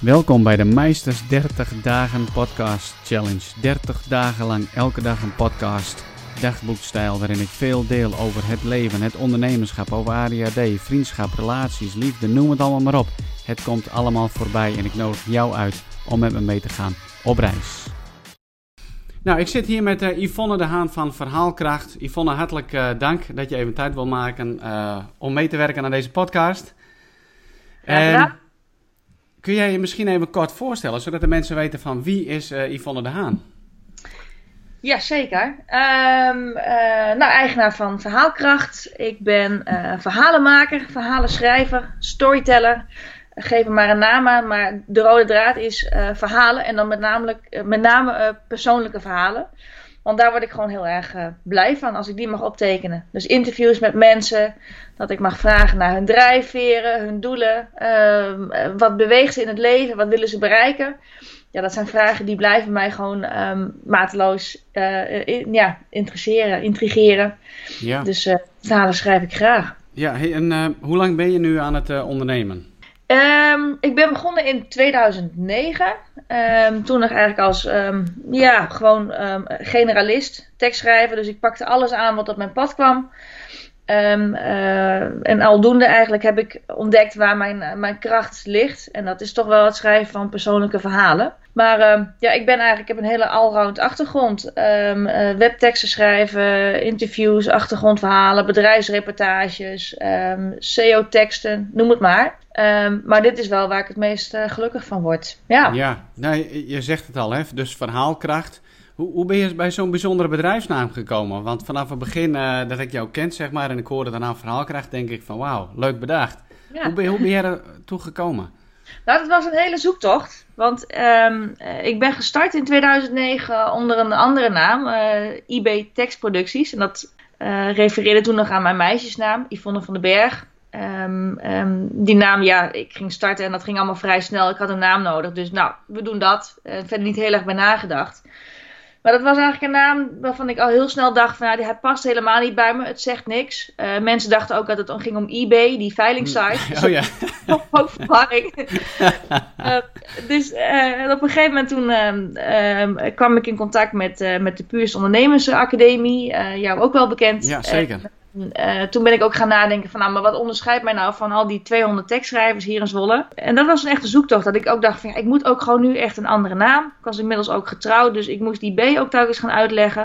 Welkom bij de Meisters 30 Dagen Podcast Challenge. 30 dagen lang elke dag een podcast, dagboekstijl waarin ik veel deel over het leven, het ondernemerschap, over ADHD, vriendschap, relaties, liefde, noem het allemaal maar op. Het komt allemaal voorbij en ik nodig jou uit om met me mee te gaan op reis. Nou, ik zit hier met uh, Yvonne de Haan van Verhaalkracht. Yvonne, hartelijk uh, dank dat je even tijd wil maken uh, om mee te werken aan deze podcast. En kun jij je misschien even kort voorstellen, zodat de mensen weten van wie is Yvonne de Haan? Ja, zeker. Um, nou, eigenaar van Verhaalkracht. Ik ben verhalenmaker, verhalenschrijver, storyteller geef er maar een naam aan, maar de rode draad is uh, verhalen en dan met, uh, met name uh, persoonlijke verhalen. Want daar word ik gewoon heel erg blij van als ik die mag optekenen. Dus interviews met mensen, dat ik mag vragen naar hun drijfveren, hun doelen, ehm, wat beweegt ze in het leven, wat willen ze bereiken. Ja, dat zijn vragen die blijven mij gewoon um, mateloos in, ja, interesseren, intrigeren. Ja. Dus verhalen schrijf ik graag. Ja, hey, en hoe lang ben je nu aan het ondernemen? Um, ik ben begonnen in 2009. Um, ehm, toen nog eigenlijk als um, ja, gewoon generalist, tekstschrijver. Dus ik pakte alles aan wat op mijn pad kwam. Uh, en aldoende eigenlijk heb ik ontdekt waar mijn, mijn kracht ligt. En dat is toch wel het schrijven van persoonlijke verhalen. Maar ja, ik ben eigenlijk, ik heb een hele allround achtergrond. Uh, webteksten schrijven, interviews, achtergrondverhalen, bedrijfsreportages, SEO-teksten, noem het maar. Um, maar dit is wel waar ik het meest gelukkig van word. Ja, ja nou, je zegt het al, hè? dus verhaalkracht. Hoe, hoe ben je bij zo'n bijzondere bedrijfsnaam gekomen? Want vanaf het begin uh, dat ik jou kent, zeg maar, en ik hoorde daarna verhaalkracht, denk ik van wauw, leuk bedacht. Ja. Hoe, ben, hoe ben je er toe gekomen? Nou, dat was een hele zoektocht. Want um, ik ben gestart in 2009 onder een andere naam, uh, IB Tekstproducties. En dat uh, refereerde toen nog aan mijn meisjesnaam, Yvonne van den Berg. Um, um, die naam, ja, ik ging starten en dat ging allemaal vrij snel. Ik had een naam nodig, dus nou, we doen dat. Uh, verder niet heel erg bij nagedacht. Maar dat was eigenlijk een naam waarvan ik al heel snel dacht van, nou, hij past helemaal niet bij me. Het zegt niks. Uh, mensen dachten ook dat het ging om eBay, die veilingsite. Oh ja. ook verwarring. uh, dus op een gegeven moment toen ehm, kwam ik in contact met, met de Puurs Ondernemersacademie. jou ook wel bekend. Ja, zeker. Uh, toen ben ik ook gaan nadenken van, nou, maar wat onderscheidt mij nou van al die 200 tekstschrijvers hier in Zwolle? En dat was een echte zoektocht, dat ik ook dacht van, ja, ik moet ook gewoon nu echt een andere naam. Ik was inmiddels ook getrouwd, dus ik moest die B ook telkens gaan uitleggen.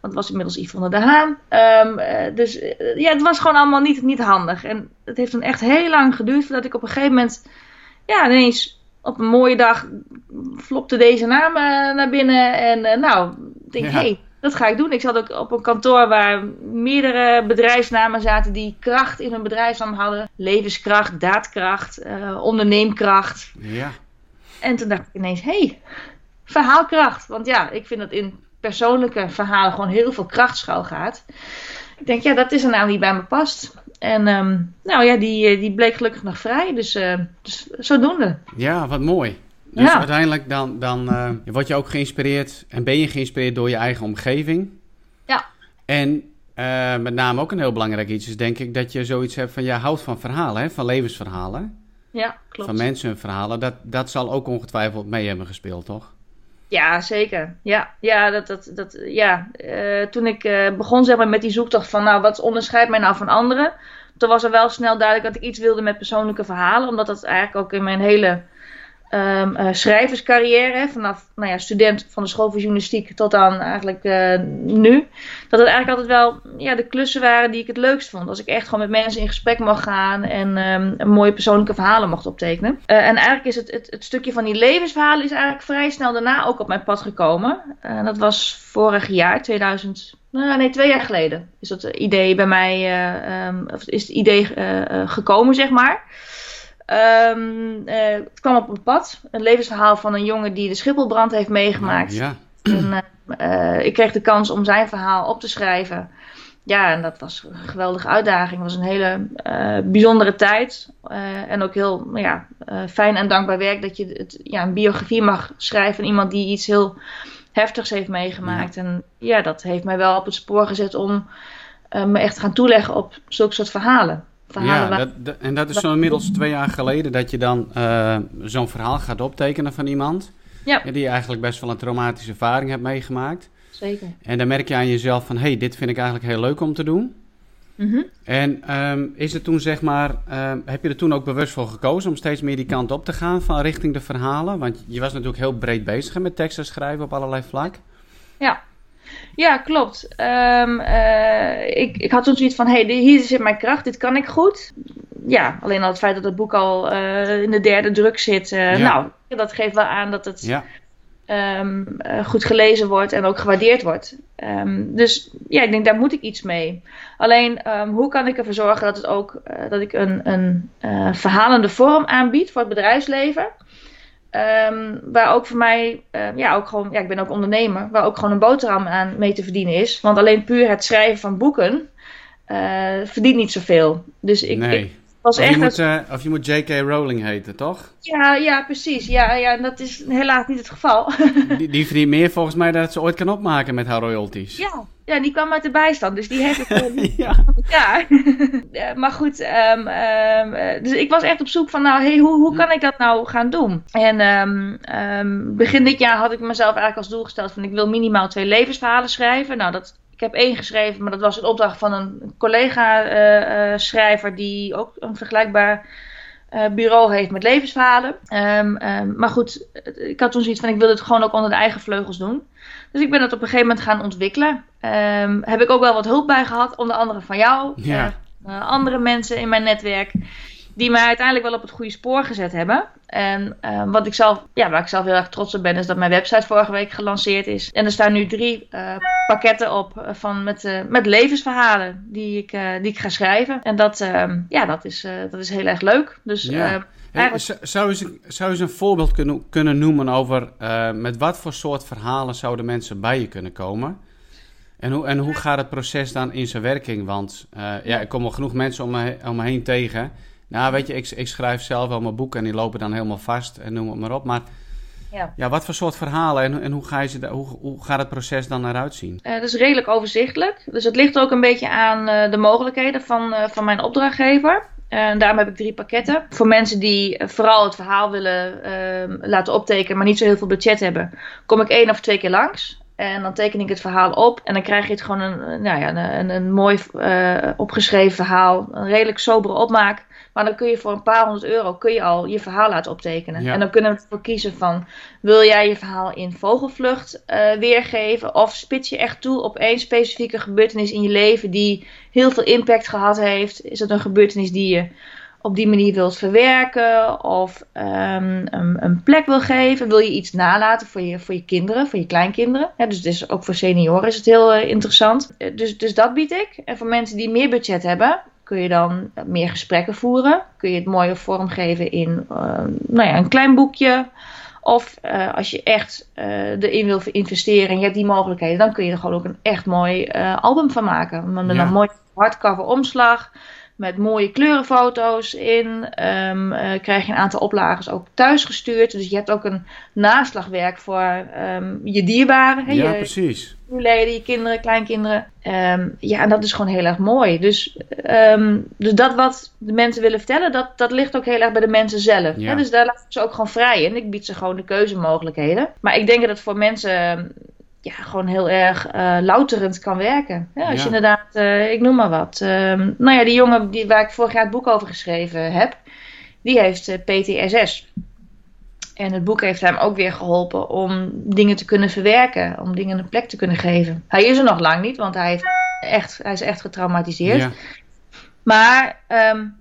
Want het was inmiddels Yvonne de Haan. Um, uh, dus uh, ja, het was gewoon allemaal niet, niet handig. En het heeft dan echt heel lang geduurd voordat ik op een gegeven moment, ja, ineens op een mooie dag flopte deze naam naar binnen. En nou, ik denk, ja. hey, dat ga ik doen. Ik zat ook op een kantoor waar meerdere bedrijfsnamen zaten die kracht in hun bedrijfsnaam hadden. Levenskracht, daadkracht, uh, onderneemkracht. Ja. En toen dacht ik ineens, hé, hey, verhaalkracht. Want ja, ik vind dat in persoonlijke verhalen gewoon heel veel kracht schuil gaat. Ik denk, ja, dat is een naam die bij me past. En um, nou ja, die, die bleek gelukkig nog vrij. Dus, uh, dus zodoende. Ja, wat mooi. Dus ja. uiteindelijk dan, dan uh, word je ook geïnspireerd en ben je geïnspireerd door je eigen omgeving. Ja. En uh, met name ook een heel belangrijk iets is denk ik dat je zoiets hebt van, je houdt van verhalen, hè? van levensverhalen. Ja, klopt. Van mensen hun verhalen. Dat, dat zal ook ongetwijfeld mee hebben gespeeld, toch? Ja, zeker. Ja, ja, dat, dat, dat, ja. Uh, toen ik begon zeg maar, met die zoektocht van, nou, wat onderscheidt mij nou van anderen? Toen was er wel snel duidelijk dat ik iets wilde met persoonlijke verhalen. Omdat dat eigenlijk ook in mijn hele um, uh, schrijverscarrière, vanaf nou ja, student van de school voor journalistiek tot aan eigenlijk uh, nu, dat het eigenlijk altijd wel ja, de klussen waren die ik het leukst vond. Als ik echt gewoon met mensen in gesprek mag gaan en um, mooie persoonlijke verhalen mocht optekenen. Uh, en eigenlijk is het, het, stukje van die levensverhalen is eigenlijk vrij snel daarna ook op mijn pad gekomen. Dat was vorig jaar, 2000. Nou, nee, twee jaar geleden is dat idee bij mij, um, is het idee gekomen, zeg maar. Um, uh, het kwam op een pad. Een levensverhaal van een jongen die de Schipholbrand heeft meegemaakt. Ja. En, uh, ik kreeg de kans om zijn verhaal op te schrijven. Ja, en dat was een geweldige uitdaging. Het was een hele uh, bijzondere tijd. en ook heel ja, fijn en dankbaar werk dat je het, ja, een biografie mag schrijven van iemand die iets heel heftigs heeft meegemaakt. Ja. En ja, dat heeft mij wel op het spoor gezet om me echt te gaan toeleggen op zulke soort verhalen verhalen. Ja, dat, en dat is zo inmiddels twee jaar geleden dat je dan uh, zo'n verhaal gaat optekenen van iemand. Ja. Die eigenlijk best wel een traumatische ervaring hebt meegemaakt. Zeker. En dan merk je aan jezelf van, hé, hey, dit vind ik eigenlijk heel leuk om te doen. Mm En um, is het toen zeg maar, um, heb je er toen ook bewust voor gekozen om steeds meer die kant op te gaan van richting de verhalen? Want je was natuurlijk heel breed bezig met teksten schrijven op allerlei vlak. Ja, ja, klopt. Um, uh, ik, ik had toen zoiets van, hé, hey, hier zit mijn kracht, dit kan ik goed. Ja, alleen al het feit dat het boek al uh, in de derde druk zit. Uh, ja. Nou, dat geeft wel aan dat het ja. um, goed gelezen wordt en ook gewaardeerd wordt. Um, dus ja, ik denk, daar moet ik iets mee. Alleen, hoe kan ik ervoor zorgen dat, het ook, dat ik een, een verhalende vorm aanbied voor het bedrijfsleven... Um, waar ook voor mij, uh, ja, ook gewoon, ja, ik ben ook ondernemer, waar ook gewoon een boterham aan mee te verdienen is. Want alleen puur het schrijven van boeken uh, verdient niet zoveel. Dus ik was of echt. Je moet, uh, of je moet J.K. Rowling heten, toch? Ja, ja, precies. Ja, ja, dat is helaas niet het geval. die, die verdient meer volgens mij dat ze ooit kan opmaken met haar royalties. Ja, ja, die kwam uit de bijstand, dus die heeft het. Uh, ja. ja. maar goed, um, um, dus ik was echt op zoek van, nou, hey, hoe, hoe kan ik dat nou gaan doen? En um, begin dit jaar had ik mezelf eigenlijk als doel gesteld van, ik wil minimaal twee levensverhalen schrijven. Nou, dat, ik heb één geschreven, maar dat was een opdracht van een collega-schrijver uh, uh, die ook een vergelijkbaar uh, bureau heeft met levensverhalen. Um, um, maar goed, ik had toen zoiets van ik wil het gewoon ook onder de eigen vleugels doen. Dus ik ben dat op een gegeven moment gaan ontwikkelen. Um, heb ik ook wel wat hulp bij gehad, onder andere van jou. Ja. Uh, andere mensen in mijn netwerk. Die mij uiteindelijk wel op het goede spoor gezet hebben. En uh, wat ik zelf, ja, waar ik zelf heel erg trots op ben, is dat mijn website vorige week gelanceerd is. En er staan nu drie uh, pakketten op van met, uh, met levensverhalen die ik, die ik ga schrijven. En dat, ja, dat, is, dat is heel erg leuk. Dus, ja. Hey, zou, je, zou je een voorbeeld kunnen, kunnen noemen over met wat voor soort verhalen zouden mensen bij je kunnen komen? En hoe, en hoe gaat het proces dan in zijn werking? Want ja, ik kom al genoeg mensen om me, om me heen tegen. Nou, weet je, ik, ik schrijf zelf wel mijn boeken en die lopen dan helemaal vast en noem het maar op. Maar ja. ja wat voor soort verhalen en, en hoe, ga je ze, hoe, hoe gaat het proces dan eruit zien? Uh, dat is redelijk overzichtelijk. Dus het ligt ook een beetje aan uh, de mogelijkheden van, uh, van mijn opdrachtgever. En daarom heb ik drie pakketten. Voor mensen die vooral het verhaal willen ehm, laten optekenen, maar niet zo heel veel budget hebben, kom ik één of twee keer langs. En dan teken ik het verhaal op. En dan krijg je het gewoon een, nou ja, een, een mooi opgeschreven verhaal. Een redelijk sobere opmaak. Maar dan kun je voor een paar honderd euro kun je al je verhaal laten optekenen. Ja. En dan kunnen we ervoor kiezen van... wil jij je verhaal in vogelvlucht uh, weergeven... of spits je echt toe op één specifieke gebeurtenis in je leven... die heel veel impact gehad heeft? Is het een gebeurtenis die je op die manier wilt verwerken... of um, een, een, plek wil geven? Wil je iets nalaten voor je, voor je kinderen, voor je kleinkinderen? Ja, dus, dus ook voor senioren is het heel uh, interessant. Uh, dus, dus dat bied ik. En voor mensen die meer budget hebben kun je dan meer gesprekken voeren. Kun je het mooier vormgeven in uh, nou ja, een klein boekje. Of uh, als je echt uh, erin wil investeren en je hebt die mogelijkheden, dan kun je er gewoon ook een echt mooi album van maken. Met ja. een mooi hardcover omslag. Met mooie kleurenfoto's in. Um, krijg je een aantal oplagers ook thuis gestuurd. Dus je hebt ook een naslagwerk voor um, je dierbaren. Hè, ja, je, precies je leden, je kinderen, kleinkinderen. Um, ja, en dat is gewoon heel erg mooi. Dus, dus dat wat de mensen willen vertellen, dat, dat ligt ook heel erg bij de mensen zelf. Ja. Hè? Dus daar laat ik ze ook gewoon vrij in. Ik bied ze gewoon de keuzemogelijkheden. Maar ik denk dat het voor mensen ja, gewoon heel erg uh, louterend kan werken. Ja, als Ja. je inderdaad, uh, ik noem maar wat. Um, nou ja, die jongen die, waar ik vorig jaar het boek over geschreven heb, die heeft uh, PTSS. En het boek heeft hem ook weer geholpen om dingen te kunnen verwerken, om dingen een plek te kunnen geven. Hij is er nog lang niet, want hij, heeft echt, hij is echt getraumatiseerd. Ja. Maar um,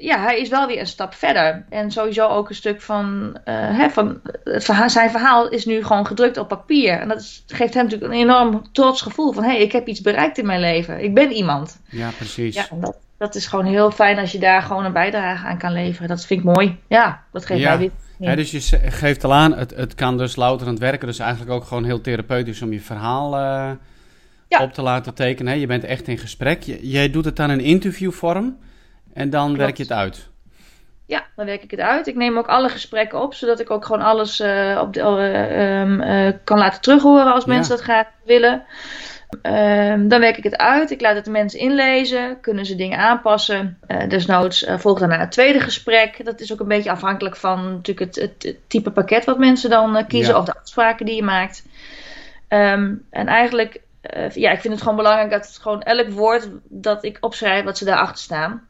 ja, hij is wel weer een stap verder. En sowieso ook een stuk van, uh, hè, van het verhaal, zijn verhaal is nu gewoon gedrukt op papier. En dat is, geeft hem natuurlijk een enorm trots gevoel van hé, hey, ik heb iets bereikt in mijn leven. Ik ben iemand. ja, precies. Ja, dat, dat is gewoon heel fijn als je daar gewoon een bijdrage aan kan leveren. Dat vind ik mooi. Ja, dat geeft Ja. mij weer. Hè, dus je geeft al aan, het, het kan dus louterend werken. Dus eigenlijk ook gewoon heel therapeutisch om je verhaal eh, Ja. op te laten tekenen. Je bent echt in gesprek. Jij doet het dan in interviewvorm en dan werk je het uit. Ja, dan werk ik het uit. Ik neem ook alle gesprekken op, zodat ik ook gewoon alles uh, op de, uh, um, uh, kan laten terughoren als Ja. mensen dat graag willen. Ehm, dan werk ik het uit. Ik laat het de mensen inlezen. Kunnen ze dingen aanpassen. Desnoods volgt daarna het tweede gesprek. Dat is ook een beetje afhankelijk van natuurlijk het, het, type pakket wat mensen dan kiezen. Of de afspraken die je maakt. Um, en eigenlijk, ja, ik vind het gewoon belangrijk dat het gewoon elk woord dat ik opschrijf, dat ze daarachter staan.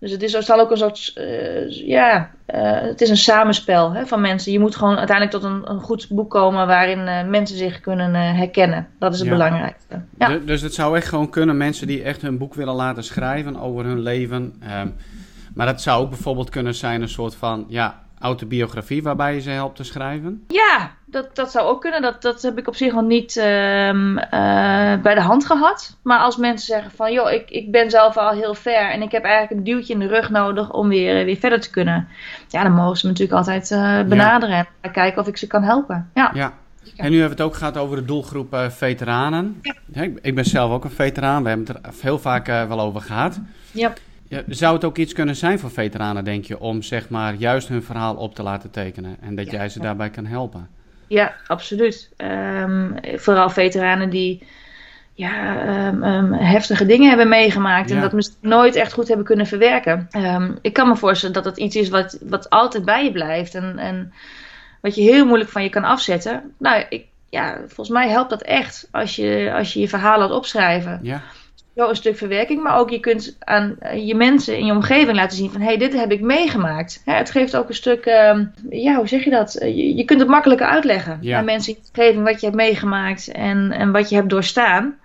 Dus het is, er zal ook een soort, uh, ja, uh, het is een samenspel hè, van mensen. Je moet gewoon uiteindelijk tot een, een goed boek komen waarin uh, mensen zich kunnen herkennen. Dat is het ja. belangrijkste. Ja. Dus, dus het zou echt gewoon kunnen, mensen die echt hun boek willen laten schrijven over hun leven. Um, maar dat zou ook bijvoorbeeld kunnen zijn een soort van, ja, autobiografie waarbij je ze helpt te schrijven? Ja, dat, dat zou ook kunnen. Dat, dat heb ik op zich nog niet uh, uh, bij de hand gehad. Maar als mensen zeggen van, joh, ik, ik ben zelf al heel ver en ik heb eigenlijk een duwtje in de rug nodig om weer, weer verder te kunnen. Ja, dan mogen ze me natuurlijk altijd uh, benaderen ja. en kijken of ik ze kan helpen. Ja. ja. En nu hebben we het ook gehad over de doelgroep veteranen. Ja. Ik ben zelf ook een veteraan. We hebben het er heel vaak wel over gehad. Ja. Ja, zou het ook iets kunnen zijn voor veteranen, denk je, om zeg maar juist hun verhaal op te laten tekenen en dat ja, jij ze daarbij kan helpen? Ja, absoluut. Um, vooral veteranen die ja, um, um, heftige dingen hebben meegemaakt ja. en dat misschien nooit echt goed hebben kunnen verwerken. ik kan me voorstellen dat dat iets is wat, wat altijd bij je blijft en, en wat je heel moeilijk van je kan afzetten. Nou, ik, ja, volgens mij helpt dat echt als je als je, je verhaal laat opschrijven. Ja wel een stuk verwerking, maar ook je kunt aan je mensen in je omgeving laten zien van hé, hey, dit heb ik meegemaakt. Ja, het geeft ook een stuk, uh, ja, hoe zeg je dat? Je, je kunt het makkelijker uitleggen ja. aan mensen in je omgeving wat je hebt meegemaakt en, en wat je hebt doorstaan.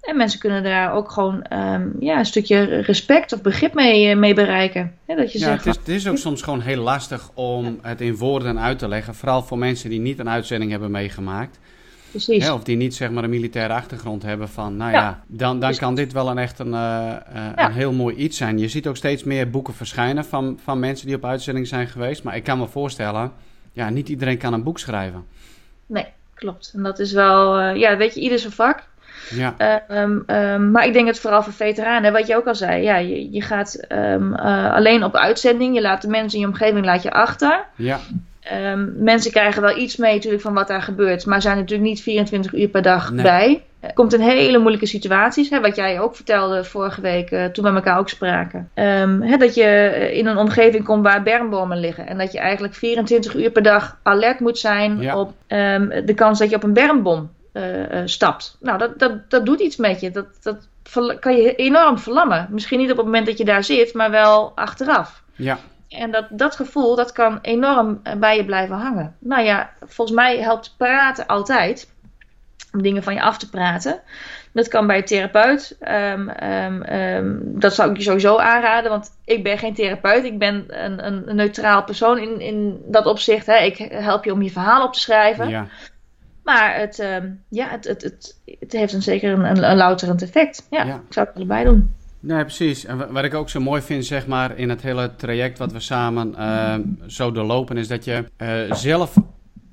En mensen kunnen daar ook gewoon um, ja, een stukje respect of begrip mee, mee bereiken. dat je ja, zegt, het, is, het is ook soms gewoon heel lastig om ja. het in woorden uit te leggen. Vooral voor mensen die niet een uitzending hebben meegemaakt. Precies. Hè, of die niet zeg maar een militaire achtergrond hebben van, nou ja, ja dan, dan kan dit wel een echt een, uh, uh, ja. een heel mooi iets zijn. Je ziet ook steeds meer boeken verschijnen van, van mensen die op uitzending zijn geweest. Maar ik kan me voorstellen, ja, niet iedereen kan een boek schrijven. Nee, klopt. En dat is wel, uh, ja, weet je, ieder zijn vak. Ja. Um, um, maar ik denk het vooral voor veteranen, wat je ook al zei. Ja, je, je gaat um, alleen op uitzending, je laat de mensen in je omgeving laat je achter. Ja. Um, mensen krijgen wel iets mee natuurlijk van wat daar gebeurt, maar zijn natuurlijk niet 24 uur per dag nee. bij. Er komt een hele moeilijke situaties, hè, wat jij ook vertelde vorige week uh, toen we elkaar ook spraken. Um, hè, dat je in een omgeving komt waar bermbomen liggen en dat je eigenlijk 24 uur per dag alert moet zijn ja. op um, de kans dat je op een bermbom uh, stapt. Nou, dat, dat, dat doet iets met je. Dat, dat kan je enorm verlammen. Misschien niet op het moment dat je daar zit, maar wel achteraf. Ja. En dat, dat gevoel, dat kan enorm bij je blijven hangen. Nou ja, volgens mij helpt praten altijd. Om dingen van je af te praten. Dat kan bij een therapeut. Um, um, um, dat zou ik je sowieso aanraden. Want ik ben geen therapeut. Ik ben een, een, een neutraal persoon in, in dat opzicht. Hè. Ik help je om je verhaal op te schrijven. Ja. Maar het, ja, het, het, het, het heeft een zeker een, een, louterend effect. Ja, ja, ik zou het allebei doen. Nee, precies. En wat ik ook zo mooi vind, zeg maar, in het hele traject wat we samen uh, zo doorlopen, is dat je uh, zelf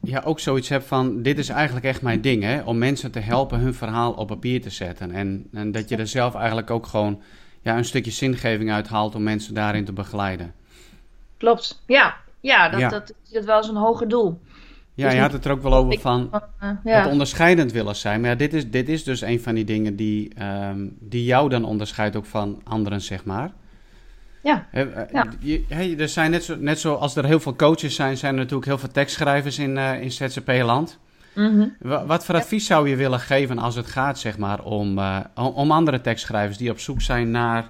ja, ook zoiets hebt van: dit is eigenlijk echt mijn ding, hè? Om mensen te helpen hun verhaal op papier te zetten. En, en dat je er zelf eigenlijk ook gewoon ja, een stukje zingeving uit haalt om mensen daarin te begeleiden. Klopt, ja. Ja, dat, ja. dat is dat wel eens een hoger doel. Ja, dus je had het er ook wel over van ja. het onderscheidend willen zijn. Maar ja, dit is, dit is dus een van die dingen die, um, die jou dan onderscheidt ook van anderen, zeg maar. Ja. He, ja. Je, he, er zijn net, zo, net zoals er heel veel coaches zijn, zijn er natuurlijk heel veel tekstschrijvers in, uh, in ZZP-land. Mm -hmm. Wat voor advies zou je willen geven als het gaat, zeg maar, om, uh, om andere tekstschrijvers die op zoek zijn naar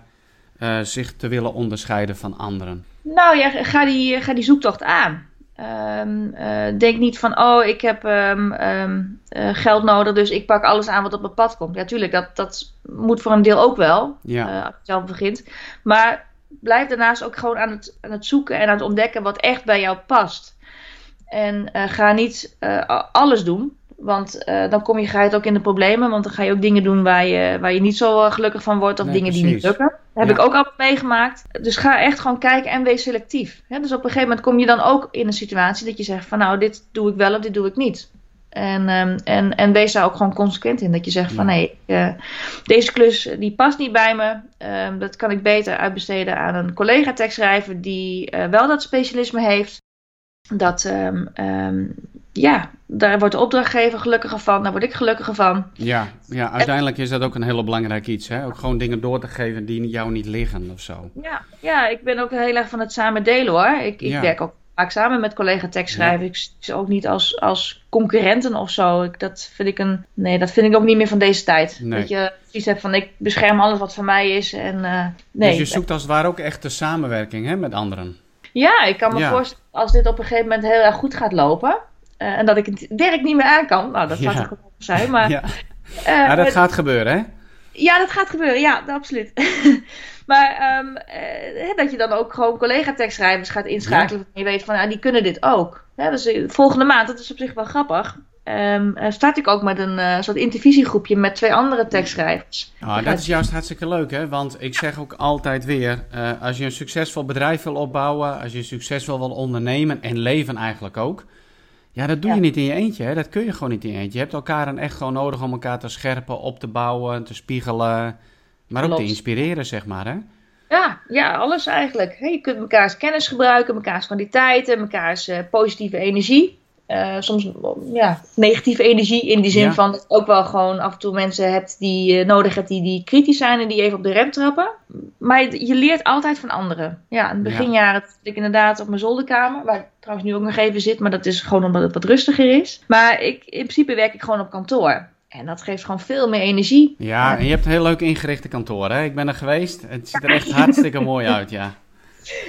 uh, zich te willen onderscheiden van anderen? Nou ja, ga die, ga die zoektocht aan. Um, uh, denk niet van, oh, ik heb um, um, uh, geld nodig, dus ik pak alles aan wat op mijn pad komt. Ja, tuurlijk, dat, dat moet voor een deel ook wel, ja. uh, als je zelf begint. Maar blijf daarnaast ook gewoon aan het, aan het zoeken en aan het ontdekken wat echt bij jou past. En ga niet alles doen, want dan kom je, ga je het ook in de problemen. Want dan ga je ook dingen doen waar je, waar je niet zo gelukkig van wordt, of nee, dingen precies. die niet lukken. Heb ja. ik ook al meegemaakt. Dus ga echt gewoon kijken en wees selectief. Dus op een gegeven moment kom je dan ook in een situatie dat je zegt van nou, dit doe ik wel of dit doe ik niet. En, um, en, en wees daar ook gewoon consequent in. Dat je zegt van nee, uh, deze klus die past niet bij me. Um, dat kan ik beter uitbesteden aan een collega tekstschrijver die uh, wel dat specialisme heeft. Dat, um, ja, daar wordt de opdrachtgever gelukkiger van, daar word ik gelukkiger van. Ja, ja uiteindelijk is dat ook een hele belangrijk iets. Hè? Ook gewoon dingen door te geven die jou niet liggen of zo. Ja, ja ik ben ook heel erg van het samen delen hoor. Ik, ik werk ook vaak samen met collega tekstschrijvers. Ja. Ik zie ze ook niet als, als concurrenten of zo. Ik, dat vind ik een. Nee, dat vind ik ook niet meer van deze tijd. Dat je iets hebt van ik bescherm alles wat van mij is. En, uh, nee. Dus je zoekt als het ware ook echt de samenwerking hè, met anderen. Ja, ik kan me voorstellen als dit op een gegeven moment heel erg goed gaat lopen. Uh, en dat ik het werk niet meer aan kan. Nou, dat gaat ja. ook zijn. Maar, ja. Uh, dat gaat gebeuren, hè? Ja, dat gaat gebeuren. Ja, absoluut. maar um, uh, dat je dan ook gewoon collega-tekstschrijvers gaat inschakelen. Ja. En je weet van, ja, die kunnen dit ook. Ja, dus volgende maand, dat is op zich wel grappig. Um, start ik ook met een uh, soort intervisiegroepje met twee andere tekstschrijvers. Oh, dat is juist hartstikke leuk, hè? Want ik zeg ook altijd weer: uh, als je een succesvol bedrijf wil opbouwen, als je succesvol wil ondernemen en leven eigenlijk ook. Ja, dat doe je niet in je eentje, hè? Dat kun je gewoon niet in je eentje. Je hebt elkaar dan echt gewoon nodig om elkaar te scherpen, op te bouwen, te spiegelen. Maar ook te inspireren, zeg maar, hè? Ja, ja, alles eigenlijk. je kunt mekaars kennis gebruiken, mekaars kwaliteiten, mekaars uh, positieve energie. Uh, soms ja, negatieve energie in die zin van dat ook wel gewoon af en toe mensen hebt die je nodig hebt die, die kritisch zijn en die even op de rem trappen. Maar je leert altijd van anderen. Ja, in het beginjaren zit ik inderdaad op mijn zolderkamer, waar ik trouwens nu ook nog even zit, maar dat is gewoon omdat het wat rustiger is. Maar ik, in principe werk ik gewoon op kantoor. En dat geeft gewoon veel meer energie. Ja, en je hebt een heel leuk ingerichte kantoor, hè? Ik ben er geweest. Het ziet er echt hartstikke mooi uit, ja.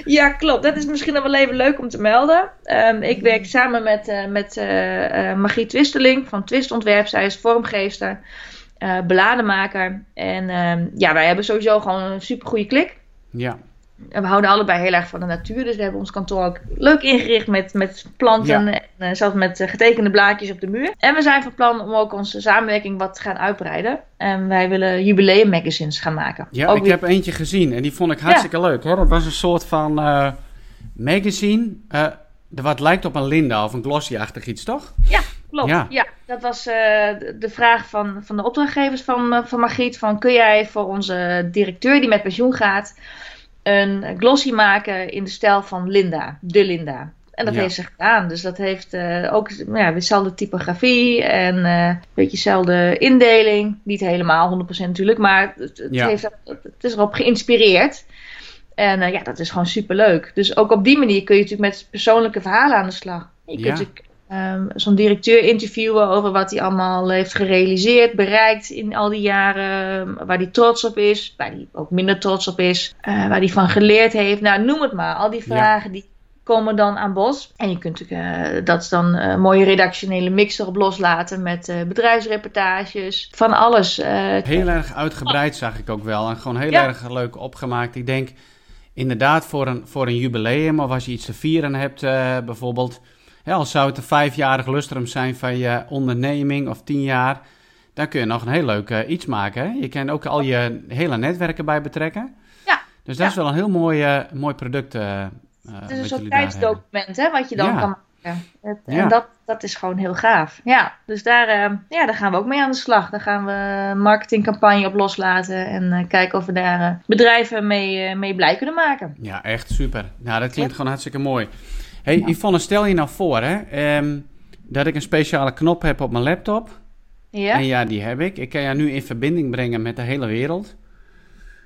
Ja, klopt. Dat is misschien wel even leuk om te melden. Um, ik werk samen met, uh, met uh, uh, Magie Twisteling van Twistontwerp. Zij is vormgeefster, beladenmaker. En um, ja, wij hebben sowieso gewoon een super goede klik. Ja. En we houden allebei heel erg van de natuur. Dus we hebben ons kantoor ook leuk ingericht met, met planten. Ja. En zelfs met getekende blaadjes op de muur. En we zijn van plan om ook onze samenwerking wat te gaan uitbreiden. En wij willen jubileummagazines gaan maken. Ja, ook ik weer... heb eentje gezien en die vond ik hartstikke ja. leuk. Hè? Dat was een soort van uh, magazine. Uh, wat lijkt op een Linda of een glossy-achtig iets, toch? Ja, klopt. Ja, ja dat was uh, de, de, vraag van, van de opdrachtgevers van, van Margriet. Van, kun jij voor onze directeur die met pensioen gaat een glossy maken in de stijl van Linda, de Linda. En dat ja. heeft ze gedaan. Dus dat heeft uh, ook ja, dezelfde typografie en uh, een beetje dezelfde indeling. Niet helemaal 100% natuurlijk, maar het, het, ja. heeft, het is erop geïnspireerd. En uh, ja, dat is gewoon super leuk. Dus ook op die manier kun je natuurlijk met persoonlijke verhalen aan de slag. Je kunt natuurlijk um, zo'n directeur interviewen over wat hij allemaal heeft gerealiseerd, bereikt in al die jaren. Waar hij trots op is, waar hij ook minder trots op is, uh, waar hij van geleerd heeft. Nou, noem het maar. Al die vragen die komen dan aan bod. En je kunt natuurlijk, uh, dat is dan een uh, mooie redactionele mix erop loslaten met uh, bedrijfsreportages, van alles. heel erg uitgebreid zag ik ook wel en gewoon heel ja. erg leuk opgemaakt. Ik denk inderdaad voor een, voor een jubileum of als je iets te vieren hebt bijvoorbeeld ja, al zou het een vijfjarig lustrum zijn van je onderneming of tien jaar, dan kun je nog een heel leuk uh, iets maken. Hè? Je kan ook al je hele netwerken bij betrekken. Ja. Dus dat ja. is wel een heel mooi, uh, mooi product. Uh, het is een soort tijdsdocument hè, wat je dan ja. kan maken. Het, ja. En dat, dat is gewoon heel gaaf. Ja, dus daar, ja, daar gaan we ook mee aan de slag. Daar gaan we een marketingcampagne op loslaten en kijken of we daar bedrijven mee, mee blij kunnen maken. Ja, echt super. Nou, dat klinkt gewoon hartstikke mooi. Hey ja. Yvonne, stel je nou voor hè, um, dat ik een speciale knop heb op mijn laptop. Ja. En ja, die heb ik. Ik kan jou nu in verbinding brengen met de hele wereld.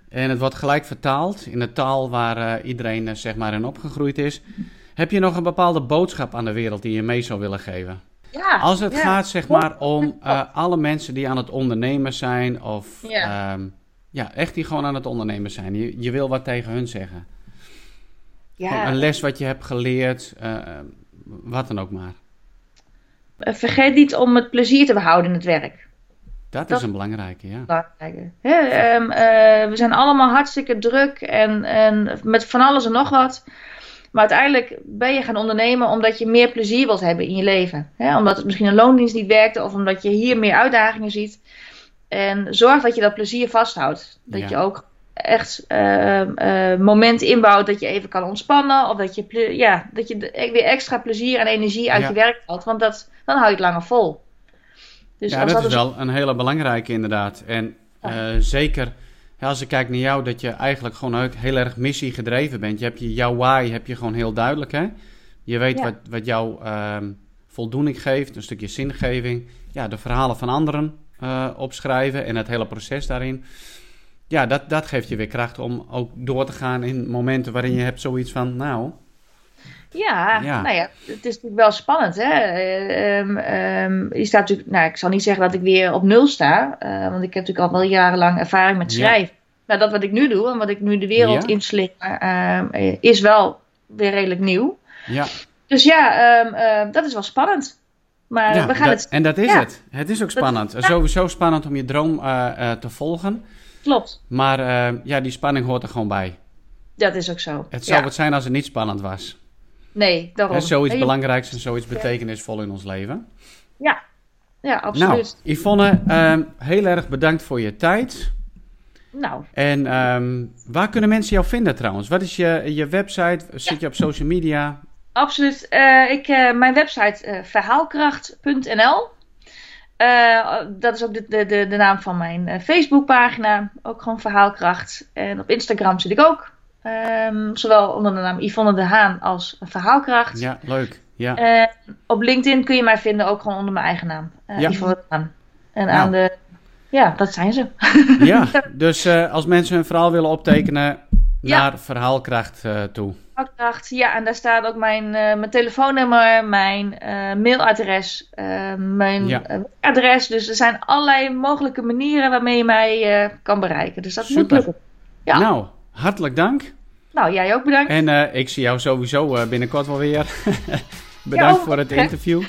En het wordt gelijk vertaald in de taal waar uh, iedereen uh, zeg maar in opgegroeid is. Heb je nog een bepaalde boodschap aan de wereld die je mee zou willen geven? Ja, Als het ja. gaat zeg maar om uh, alle mensen die aan het ondernemen zijn of ja. Um, ja, echt die gewoon aan het ondernemen zijn. Je, je wil wat tegen hun zeggen. Ja. Een les wat je hebt geleerd, uh, wat dan ook maar. Vergeet niet om het plezier te behouden in het werk. Dat, dat is een belangrijke, ja. Belangrijke. Um, uh, we zijn allemaal hartstikke druk en, en met van alles en nog wat. Maar uiteindelijk ben je gaan ondernemen omdat je meer plezier wilt hebben in je leven. Hè? Omdat het misschien een loondienst niet werkte of omdat je hier meer uitdagingen ziet. En zorg dat je dat plezier vasthoudt. Dat ja. je ook echt uh, uh, moment inbouwt dat je even kan ontspannen. Of dat je, ja, dat je weer extra plezier en energie uit ja. je werk haalt. Want dat, dan hou je het langer vol. Dus ja, dat, dat is wel een hele belangrijke inderdaad. En uh, zeker ja, als ik kijk naar jou, dat je eigenlijk gewoon heel erg missie gedreven bent. Je hebt je, jouw why heb je gewoon heel duidelijk, hè? Je weet wat, wat jouw voldoening geeft, een stukje zingeving. Ja, de verhalen van anderen uh, opschrijven en het hele proces daarin. Ja, dat, dat geeft je weer kracht om ook door te gaan in momenten waarin je hebt zoiets van, nou, ja, nou ja, het is natuurlijk wel spannend. Hè? Um, um, je staat natuurlijk, nou, ik zal niet zeggen dat ik weer op nul sta, uh, want ik heb natuurlijk al wel jarenlang ervaring met schrijven. Nou, dat wat ik nu doe en wat ik nu de wereld ja. inslinger, uh, is wel weer redelijk nieuw. Ja. Dus ja, dat is wel spannend. Maar we gaan dat, het. En dat is het. Het is ook spannend. Sowieso spannend om je droom uh, te volgen. Klopt. Maar ja, die spanning hoort er gewoon bij. Dat is ook zo. Het zou het zijn als het niet spannend was. Nee, daarom. En zoiets belangrijks en zoiets betekenisvol in ons leven. Ja, ja absoluut. Nou, Yvonne, um, heel erg bedankt voor je tijd. Nou. En um, waar kunnen mensen jou vinden trouwens? Wat is je, je website? Zit je op social media? Absoluut. Uh, ik, uh, mijn website uh, verhaalkracht.nl. dat is ook de, de, de, de naam van mijn Facebookpagina. Ook gewoon Verhaalkracht. En op Instagram zit ik ook. Um, zowel onder de naam Yvonne de Haan als Verhaalkracht. Ja, leuk. Ja. En op LinkedIn kun je mij vinden ook gewoon onder mijn eigen naam. Uh, ja. Yvonne de Haan. En nou. aan de... Ja, dat zijn ze. ja, dus als mensen hun verhaal willen optekenen naar ja. Verhaalkracht toe. Verhaalkracht, ja. En daar staat ook mijn, mijn telefoonnummer, mijn mailadres, mijn ja. adres. Dus er zijn allerlei mogelijke manieren waarmee je mij kan bereiken. Dus dat Super. moet lukken. Ja. Nou, hartelijk dank. Nou, jij ook bedankt. En ik zie jou sowieso binnenkort wel weer. bedankt ja, voor het interview.